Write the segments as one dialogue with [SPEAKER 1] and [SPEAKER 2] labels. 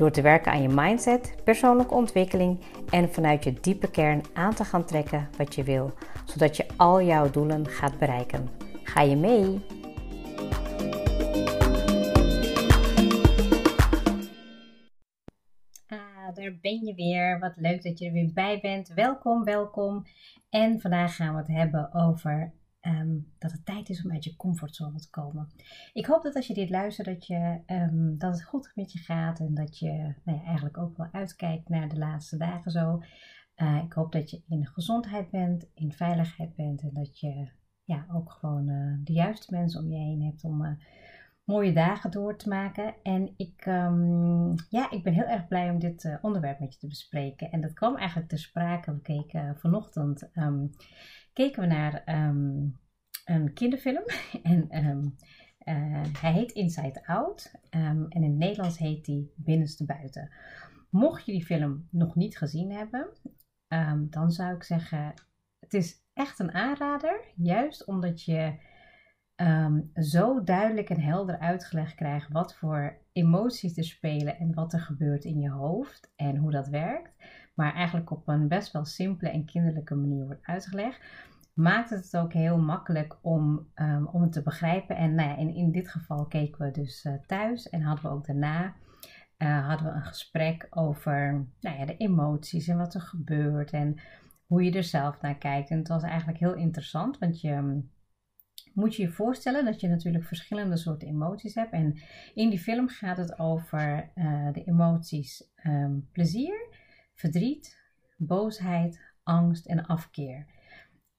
[SPEAKER 1] Door te werken aan je mindset, persoonlijke ontwikkeling en vanuit je diepe kern aan te gaan trekken wat je wil, zodat je al jouw doelen gaat bereiken. Ga je mee? Ah, daar ben je weer. Wat leuk dat je er weer bij bent. Welkom, welkom. En vandaag gaan we het hebben over Ehm, dat het tijd is om uit je comfortzone te komen. Ik hoop dat als je dit luistert, dat, je, um, dat het goed met je gaat en dat je nou ja, eigenlijk ook wel uitkijkt naar de laatste dagen zo. Uh, ik hoop dat je in gezondheid bent, in veiligheid bent en dat je ja, ook gewoon uh, de juiste mensen om je heen hebt om uh, mooie dagen door te maken. En ik, um, ja, ik ben heel erg blij om dit onderwerp met je te bespreken. En dat kwam eigenlijk ter sprake. We keken vanochtend keken we naar ehm, een kinderfilm. en um, hij heet Inside Out. Um, en in het Nederlands heet die Binnenste Buiten. Mocht je die film nog niet gezien hebben, dan zou ik zeggen: het is echt een aanrader. Juist omdat je zo duidelijk en helder uitgelegd krijgt wat voor emoties er spelen en wat er gebeurt in je hoofd en hoe dat werkt maar eigenlijk op een best wel simpele en kinderlijke manier wordt uitgelegd, maakt het ook heel makkelijk om, um, om het te begrijpen. En nou ja, in, in dit geval keken we dus uh, thuis en hadden we ook daarna uh, hadden we een gesprek over nou ja, de emoties en wat er gebeurt en hoe je er zelf naar kijkt. En het was eigenlijk heel interessant, want je ehm, moet je je voorstellen dat je natuurlijk verschillende soorten emoties hebt. En in die film gaat het over uh, de emoties um, plezier, verdriet, boosheid, angst en afkeer.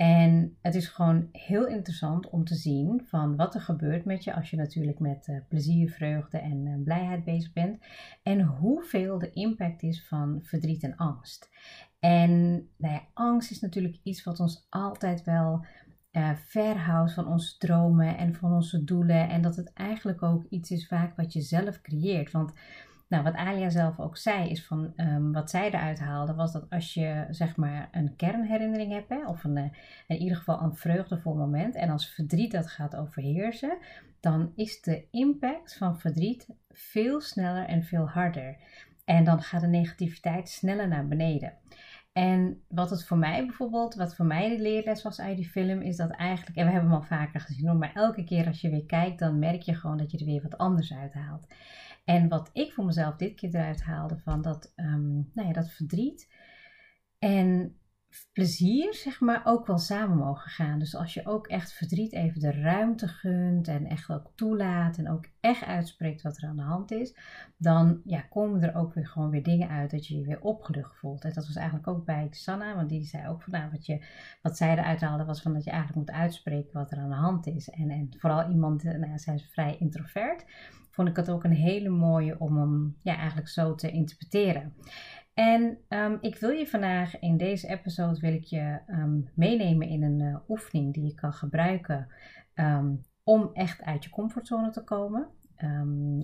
[SPEAKER 1] En het is gewoon heel interessant om te zien van wat er gebeurt met je als je natuurlijk met uh, plezier, vreugde en uh, blijheid bezig bent. En hoeveel de impact is van verdriet en angst. En nou ja, angst is natuurlijk iets wat ons altijd wel uh, verhoudt van onze dromen en van onze doelen. En dat het eigenlijk ook iets is vaak wat je zelf creëert. Want nou, wat Alia zelf ook zei, is van um, wat zij eruit haalde, was dat als je zeg maar een kernherinnering hebt, hè, of een, eh, in ieder geval een vreugdevol moment, en als verdriet dat gaat overheersen, dan is de impact van verdriet veel sneller en veel harder. En dan gaat de negativiteit sneller naar beneden. En wat het voor mij bijvoorbeeld, wat voor mij de leerles was uit die film, is dat eigenlijk, en we hebben hem al vaker gezien, maar elke keer als je weer kijkt, dan merk je gewoon dat je er weer wat anders uithaalt. En wat ik voor mezelf dit keer eruit haalde van dat, um, nou ja, dat verdriet en plezier, zeg maar, ook wel samen mogen gaan. Dus als je ook echt verdriet even de ruimte gunt en echt ook toelaat en ook echt uitspreekt wat er aan de hand is, dan ja, komen er ook weer gewoon weer dingen uit dat je je weer opgelucht voelt. En dat was eigenlijk ook bij Sanna, want die zei ook van nou, wat, je, wat zij eruit haalde was van dat je eigenlijk moet uitspreken wat er aan de hand is. En, en vooral iemand, nou ja, zij is vrij introvert vond ik het ook een hele mooie om hem ja, eigenlijk zo te interpreteren. En um, ik wil je vandaag in deze episode wil ik je um, meenemen in een uh, oefening die je kan gebruiken um, om echt uit je comfortzone te komen.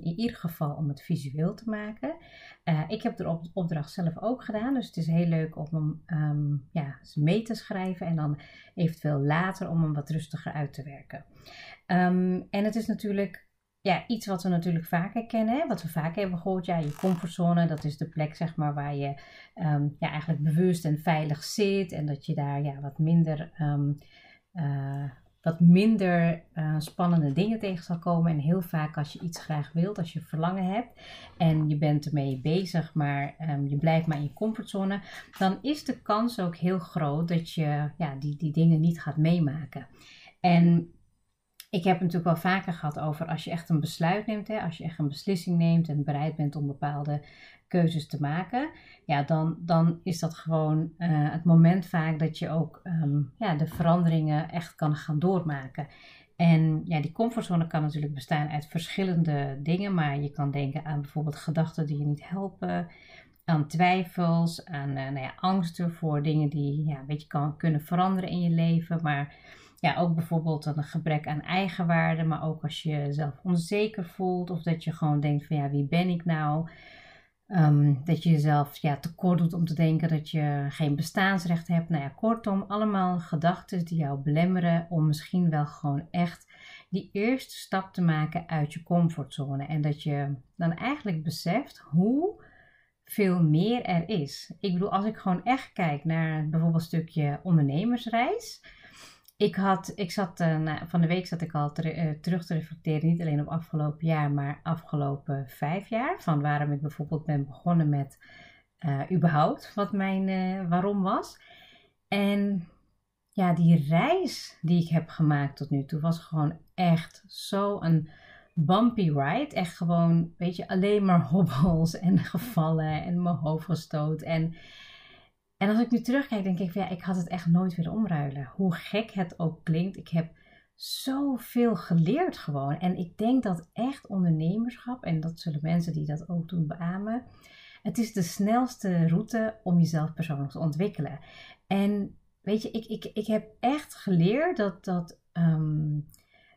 [SPEAKER 1] in ieder geval om het visueel te maken. Uh, ik heb de op opdracht zelf ook gedaan, dus het is heel leuk om hem ja, mee te schrijven en dan eventueel later om hem wat rustiger uit te werken. en het is natuurlijk ja, iets wat we natuurlijk vaker kennen, wat we vaak hebben gehoord. Ja, je comfortzone, dat is de plek zeg maar, waar je um, ja, eigenlijk bewust en veilig zit. En dat je daar ja, wat minder, um, uh, wat minder uh, spannende dingen tegen zal komen. En heel vaak als je iets graag wilt, als je verlangen hebt en je bent ermee bezig, maar um, je blijft maar in je comfortzone, dan is de kans ook heel groot dat je ja, die, die dingen niet gaat meemaken. En ik heb het natuurlijk wel vaker gehad over als je echt een besluit neemt, hè, als je echt een beslissing neemt en bereid bent om bepaalde keuzes te maken, ja, dan, dan is dat gewoon uh, het moment vaak dat je ook um, ja, de veranderingen echt kan gaan doormaken. En ja, die comfortzone kan natuurlijk bestaan uit verschillende dingen, maar je kan denken aan bijvoorbeeld gedachten die je niet helpen. aan twijfels, aan uh, nou ja, angsten voor dingen die ja, een beetje kan, kunnen veranderen in je leven. Maar ja, ook bijvoorbeeld een gebrek aan eigenwaarde, maar ook als je jezelf onzeker voelt of dat je gewoon denkt van ja, wie ben ik nou? Ehm, dat je jezelf ja, tekort doet om te denken dat je geen bestaansrecht hebt. Nou ja, kortom, allemaal gedachten die jou belemmeren om misschien wel gewoon echt die eerste stap te maken uit je comfortzone. En dat je dan eigenlijk beseft hoe veel meer er is. Ik bedoel, als ik gewoon echt kijk naar bijvoorbeeld een stukje ondernemersreis. Ik, had, ik zat, uh, van de week zat ik al uh, terug te reflecteren, niet alleen op afgelopen jaar, maar afgelopen vijf jaar. Van waarom ik bijvoorbeeld ben begonnen met uh, überhaupt wat mijn waarom was. En ja, die reis die ik heb gemaakt tot nu toe was gewoon echt zo een bumpy ride. Echt gewoon, weet je, alleen maar hobbels en gevallen en mijn hoofd gestoot. En, en als ik nu terugkijk, denk ik van ja, ik had het echt nooit willen omruilen. Hoe gek het ook klinkt. Ik heb zoveel geleerd gewoon. En ik denk dat echt ondernemerschap, en dat zullen mensen die dat ook doen beamen, het is de snelste route om jezelf persoonlijk te ontwikkelen. En weet je, ik, ik, ik heb echt geleerd dat, dat um,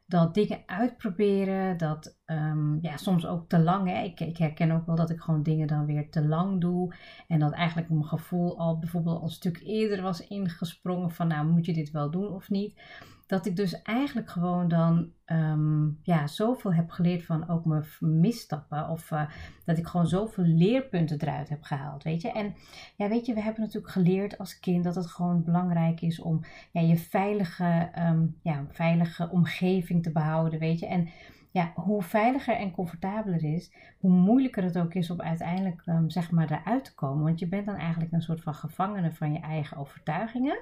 [SPEAKER 1] dat dingen uitproberen, dat um, ja, soms ook te lang. Hè. Ik, ik, herken ook wel dat ik gewoon dingen dan weer te lang doe. En dat eigenlijk mijn gevoel al bijvoorbeeld een stuk eerder was ingesprongen van nou moet je dit wel doen of niet dat ik dus eigenlijk gewoon dan um, ja, zoveel heb geleerd van ook mijn misstappen. Of uh, dat ik gewoon zoveel leerpunten eruit heb gehaald, weet je. En ja, weet je, we hebben natuurlijk geleerd als kind dat het gewoon belangrijk is om ja, je veilige, um, ja, veilige omgeving te behouden, weet je. En ja, hoe veiliger en comfortabeler is, hoe moeilijker het ook is om uiteindelijk um, zeg maar eruit te komen. Want je bent dan eigenlijk een soort van gevangene van je eigen overtuigingen.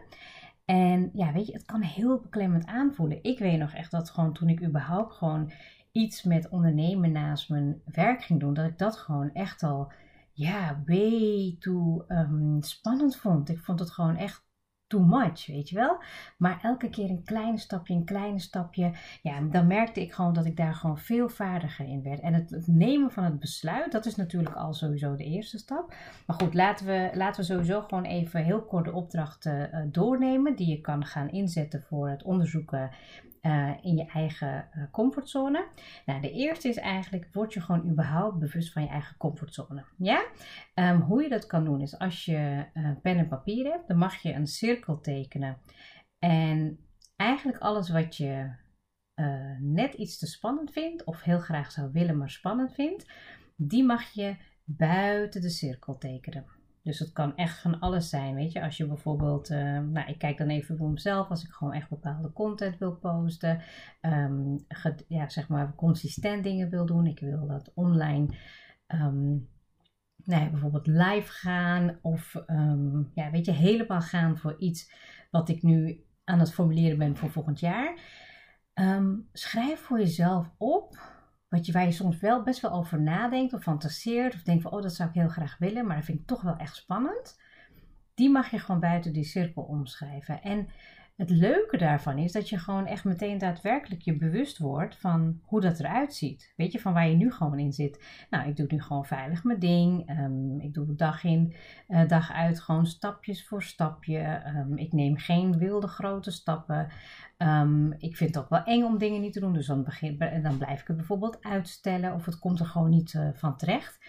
[SPEAKER 1] En ja, weet je, het kan heel beklemmend aanvoelen. Ik weet nog echt dat gewoon toen ik überhaupt gewoon iets met ondernemen naast mijn werk ging doen, dat ik dat gewoon echt al, ja, way too um, spannend vond. Ik vond het gewoon echt too much, weet je wel. Maar elke keer een klein stapje, een kleine stapje. Ja, dan merkte ik gewoon dat ik daar gewoon veel vaardiger in werd. En het, nemen van het besluit, dat is natuurlijk al sowieso de eerste stap. Maar goed, laten we, laten we sowieso gewoon even heel kort de opdrachten uh, doornemen. Die je kan gaan inzetten voor het onderzoeken uh, in je eigen uh, comfortzone. Nou, de eerste is eigenlijk, word je gewoon überhaupt bewust van je eigen comfortzone. Ja? Um, hoe je dat kan doen is, als je uh, pen en papier hebt, dan mag je een cirkel tekenen. En eigenlijk alles wat je net iets te spannend vindt, of heel graag zou willen, maar spannend vindt, die mag je buiten de cirkel tekenen. Dus het kan echt van alles zijn, weet je. Als je bijvoorbeeld, uh, nou ik kijk dan even voor mezelf, als ik gewoon echt bepaalde content wil posten, um, ja, zeg maar consistent dingen wil doen. Ik wil dat online, um, nou bijvoorbeeld live gaan of, um, ja, weet je, helemaal gaan voor iets wat ik nu aan het formuleren ben voor volgend jaar. schrijf voor jezelf op wat je, waar je soms wel best wel over nadenkt of fantaseert. Of denkt van, oh, dat zou ik heel graag willen, maar dat vind ik toch wel echt spannend. Die mag je gewoon buiten die cirkel omschrijven. En het leuke daarvan is dat je gewoon echt meteen daadwerkelijk je bewust wordt van hoe dat eruit ziet. Weet je, van waar je nu gewoon in zit. Nou, ik doe nu gewoon veilig mijn ding. Um, ik doe dag in, uh, dag uit gewoon stapjes voor stapje. Um, ik neem geen wilde grote stappen. Um, ik vind het ook wel eng om dingen niet te doen. Dus dan, begin, dan blijf ik het bijvoorbeeld uitstellen of het komt er gewoon niet uh, van terecht.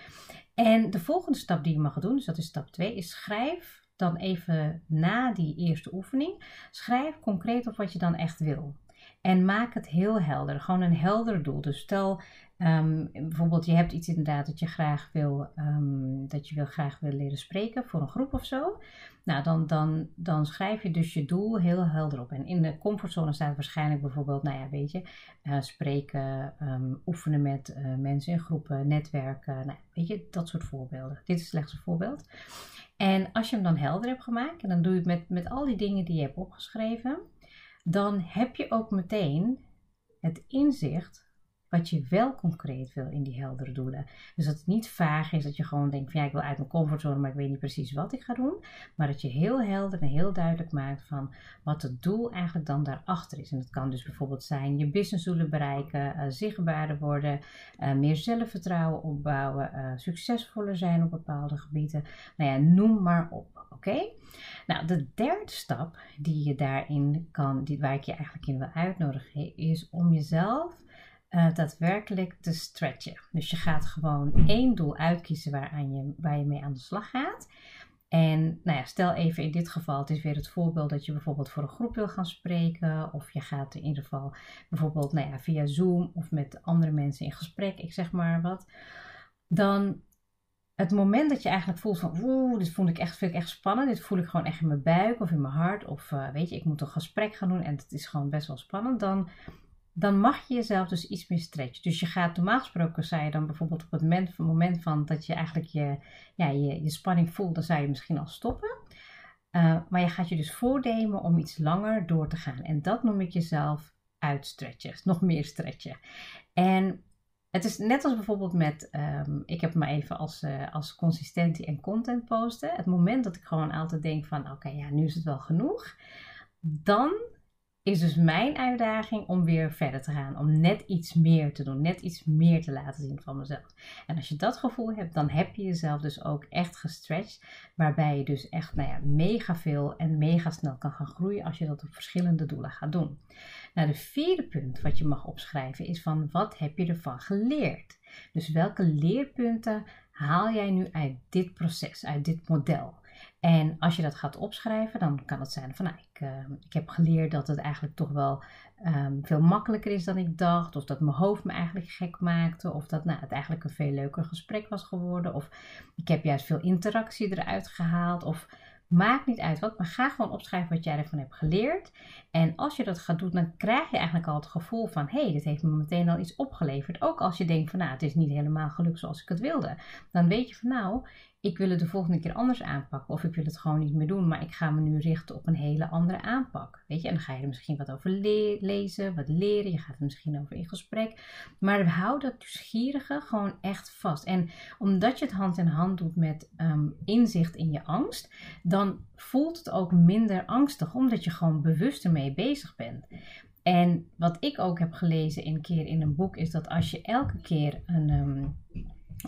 [SPEAKER 1] En de volgende stap die je mag doen, dus dat is stap 2, is schrijf dan even na die eerste oefening, schrijf concreet op wat je dan echt wil. En maak het heel helder. Gewoon een helder doel. Dus stel um, bijvoorbeeld, je hebt iets inderdaad dat je graag wil, um, dat je wil graag wil leren spreken voor een groep of zo. Nou, dan, dan, dan schrijf je dus je doel heel helder op. En in de comfortzone staat waarschijnlijk bijvoorbeeld, nou ja, weet je, uh, spreken, um, oefenen met uh, mensen in groepen, netwerken. Nou, weet je, dat soort voorbeelden. Dit is slechts een voorbeeld. En als je hem dan helder hebt gemaakt, en dan doe je het met, met al die dingen die je hebt opgeschreven, dan heb je ook meteen het inzicht wat je wel concreet wil in die heldere doelen. Dus dat het niet vaag is dat je gewoon denkt van ja, ik wil uit mijn comfortzone, maar ik weet niet precies wat ik ga doen. Maar dat je heel helder en heel duidelijk maakt van wat het doel eigenlijk dan daarachter is. En dat kan dus bijvoorbeeld zijn je businessdoelen bereiken, uh, zichtbaarder worden, uh, meer zelfvertrouwen opbouwen, uh, succesvoller zijn op bepaalde gebieden. Nou ja, noem maar op. Oké? Nou, de derde stap die je daarin kan, die, waar ik je eigenlijk in wil uitnodigen, is om jezelf uh, daadwerkelijk te stretchen. Dus je gaat gewoon één doel uitkiezen waaraan je, waar je mee aan de slag gaat. En nou ja, stel even in dit geval, het is weer het voorbeeld dat je bijvoorbeeld voor een groep wil gaan spreken. Of je gaat in ieder geval bijvoorbeeld nou ja, via Zoom of met andere mensen in gesprek, ik zeg maar wat. Dan het moment dat je eigenlijk voelt van oeh, dit voel ik echt, vind ik echt spannend. Dit voel ik gewoon echt in mijn buik of in mijn hart. Of uh, weet je, ik moet een gesprek gaan doen en het is gewoon best wel spannend. Dan dan mag je jezelf dus iets meer stretchen. Dus je gaat normaal gesproken, zei je dan bijvoorbeeld op het moment, moment van dat je eigenlijk je, ja, je, je spanning voelt, dan zou je misschien al stoppen. Uh, maar je gaat je dus voornemen om iets langer door te gaan. En dat noem ik jezelf uitstretchen, nog meer stretchen. En het is net als bijvoorbeeld met, um, ik heb maar even als, uh, als consistentie en content posten. Het moment dat ik gewoon altijd denk van, oké, ja, nu is het wel genoeg. Dan is dus mijn uitdaging om weer verder te gaan. Om net iets meer te doen. Net iets meer te laten zien van mezelf. En als je dat gevoel hebt, dan heb je jezelf dus ook echt gestretched. Waarbij je dus echt nou ja, mega veel en mega snel kan gaan groeien als je dat op verschillende doelen gaat doen. Nou, de vierde punt wat je mag opschrijven is van wat heb je ervan geleerd? Dus welke leerpunten haal jij nu uit dit proces, uit dit model? En als je dat gaat opschrijven, dan kan het zijn van nou, ik, uh, ik heb geleerd dat het eigenlijk toch wel um, veel makkelijker is dan ik dacht. Of dat mijn hoofd me eigenlijk gek maakte. Of dat nou, het eigenlijk een veel leuker gesprek was geworden. Of ik heb juist veel interactie eruit gehaald. Of Maakt niet uit wat, maar ga gewoon opschrijven wat jij ervan hebt geleerd. En als je dat gaat doen, dan krijg je eigenlijk al het gevoel van: hé, hey, dit heeft me meteen al iets opgeleverd. Ook als je denkt van, nou, het is niet helemaal gelukt zoals ik het wilde. Dan weet je van, nou, ik wil het de volgende keer anders aanpakken. Of ik wil het gewoon niet meer doen, maar ik ga me nu richten op een hele andere aanpak. Weet je, en dan ga je er misschien wat over lezen, wat leren. Je gaat er misschien over in gesprek. Maar hou dat nieuwsgierige gewoon echt vast. En omdat je het hand in hand doet met ehm, inzicht in je angst, dan voelt het ook minder angstig, omdat je gewoon bewust ermee bezig bent. En wat ik ook heb gelezen een keer in een boek, is dat als je elke keer een. Ehm,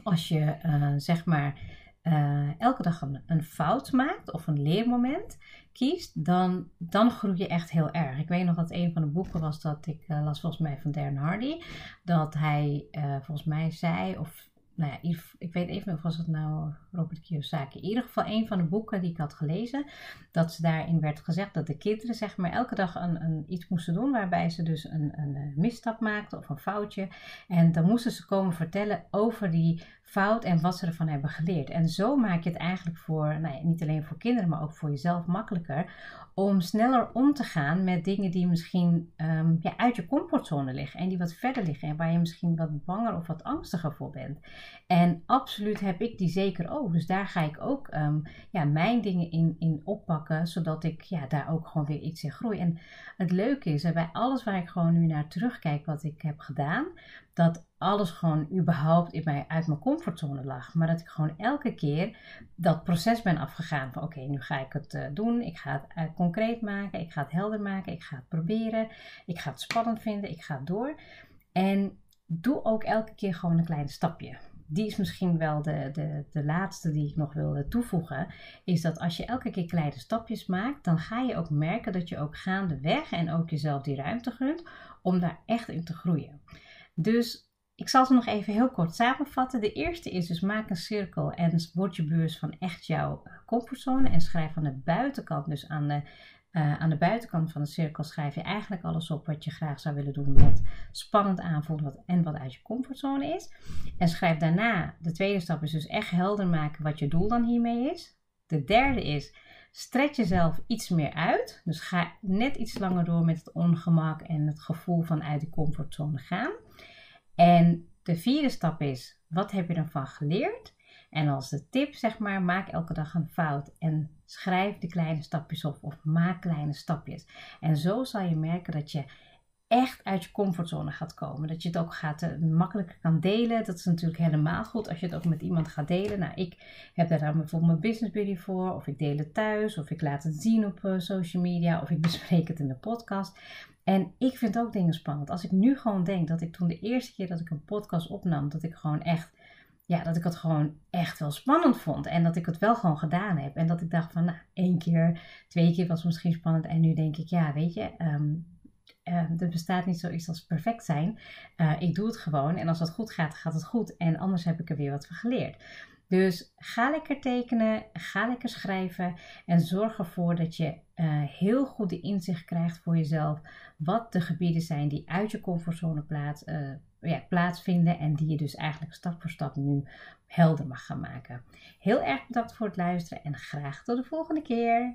[SPEAKER 1] als je uh, zeg maar uh, elke dag een, fout maakt of een leermoment kiest, dan, dan groei je echt heel erg. Ik weet nog dat een van de boeken was dat ik uh, las volgens mij van Darren Hardy. Dat hij uh, volgens mij zei, of nou ja, ik weet even of was het nou Robert Kiyosaki. In ieder geval een van de boeken die ik had gelezen. Dat ze daarin werd gezegd dat de kinderen zeg maar elke dag een, een iets moesten doen. Waarbij ze dus een, een misstap maakten of een foutje. En dan moesten ze komen vertellen over die fout en wat ze ervan hebben geleerd. En zo maak je het eigenlijk voor, nou ja, niet alleen voor kinderen, maar ook voor jezelf makkelijker. Om sneller om te gaan met dingen die misschien ja, uit je comfortzone liggen. En die wat verder liggen. En waar je misschien wat banger of wat angstiger voor bent. En absoluut heb ik die zeker ook. Dus daar ga ik ook um, ja, mijn dingen in, in oppakken. Zodat ik ja, daar ook gewoon weer iets in groei. En het leuke is, bij alles waar ik gewoon nu naar terugkijk wat ik heb gedaan. Dat alles gewoon überhaupt in mij, uit mijn comfortzone lag. Maar dat ik gewoon elke keer dat proces ben afgegaan. Van oké, nu ga ik het uh, doen. Ik ga het uh, concreet maken. Ik ga het helder maken. Ik ga het proberen. Ik ga het spannend vinden. Ik ga door. En doe ook elke keer gewoon een klein stapje. Die is misschien wel de, de, de laatste die ik nog wilde toevoegen. Is dat als je elke keer kleine stapjes maakt, dan ga je ook merken dat je ook gaandeweg en ook jezelf die ruimte gunt om daar echt in te groeien. Dus ik zal ze nog even heel kort samenvatten. De eerste is dus maak een cirkel en word je bewust van echt jouw eh, comfortzone. En schrijf aan de buitenkant, dus aan de, uh, aan de buitenkant van de cirkel, schrijf je eigenlijk alles op wat je graag zou willen doen. Wat spannend aanvoelt wat, en wat uit je comfortzone is. En schrijf daarna, de tweede stap is dus echt helder maken wat je doel dan hiermee is. De derde is, stretch jezelf iets meer uit. Dus ga net iets langer door met het ongemak en het gevoel van uit de comfortzone gaan. En de vierde stap is, wat heb je ervan geleerd? En als de tip, zeg maar, maak elke dag een fout en schrijf de kleine stapjes op of maak kleine stapjes. En zo zal je merken dat je echt uit je comfortzone gaat komen. Dat je het ook gaat uh, makkelijker kan delen. Dat is natuurlijk helemaal goed als je het ook met iemand gaat delen. Nou, ik heb daar dan bijvoorbeeld mijn business buddy voor. Of ik deel het thuis. Of ik laat het zien op uh, social media. Of ik bespreek het in de podcast. En ik vind ook dingen spannend. Als ik nu gewoon denk dat ik toen de eerste keer dat ik een podcast opnam, dat ik gewoon echt ja, dat ik het gewoon echt wel spannend vond. En dat ik het wel gewoon gedaan heb. En dat ik dacht van, nou, één keer, twee keer was misschien spannend. En nu denk ik, ja, weet je, um, er bestaat niet zoiets als perfect zijn. Uh, ik doe het gewoon. En als het goed gaat, gaat het goed. En anders heb ik er weer wat van geleerd. Dus ga lekker tekenen, ga lekker schrijven en zorg ervoor dat je uh, heel goed de inzicht krijgt voor jezelf wat de gebieden zijn die uit je comfortzone plaats, uh, ja, plaatsvinden en die je dus eigenlijk stap voor stap nu helder mag gaan maken. Heel erg bedankt voor het luisteren en graag tot de volgende keer.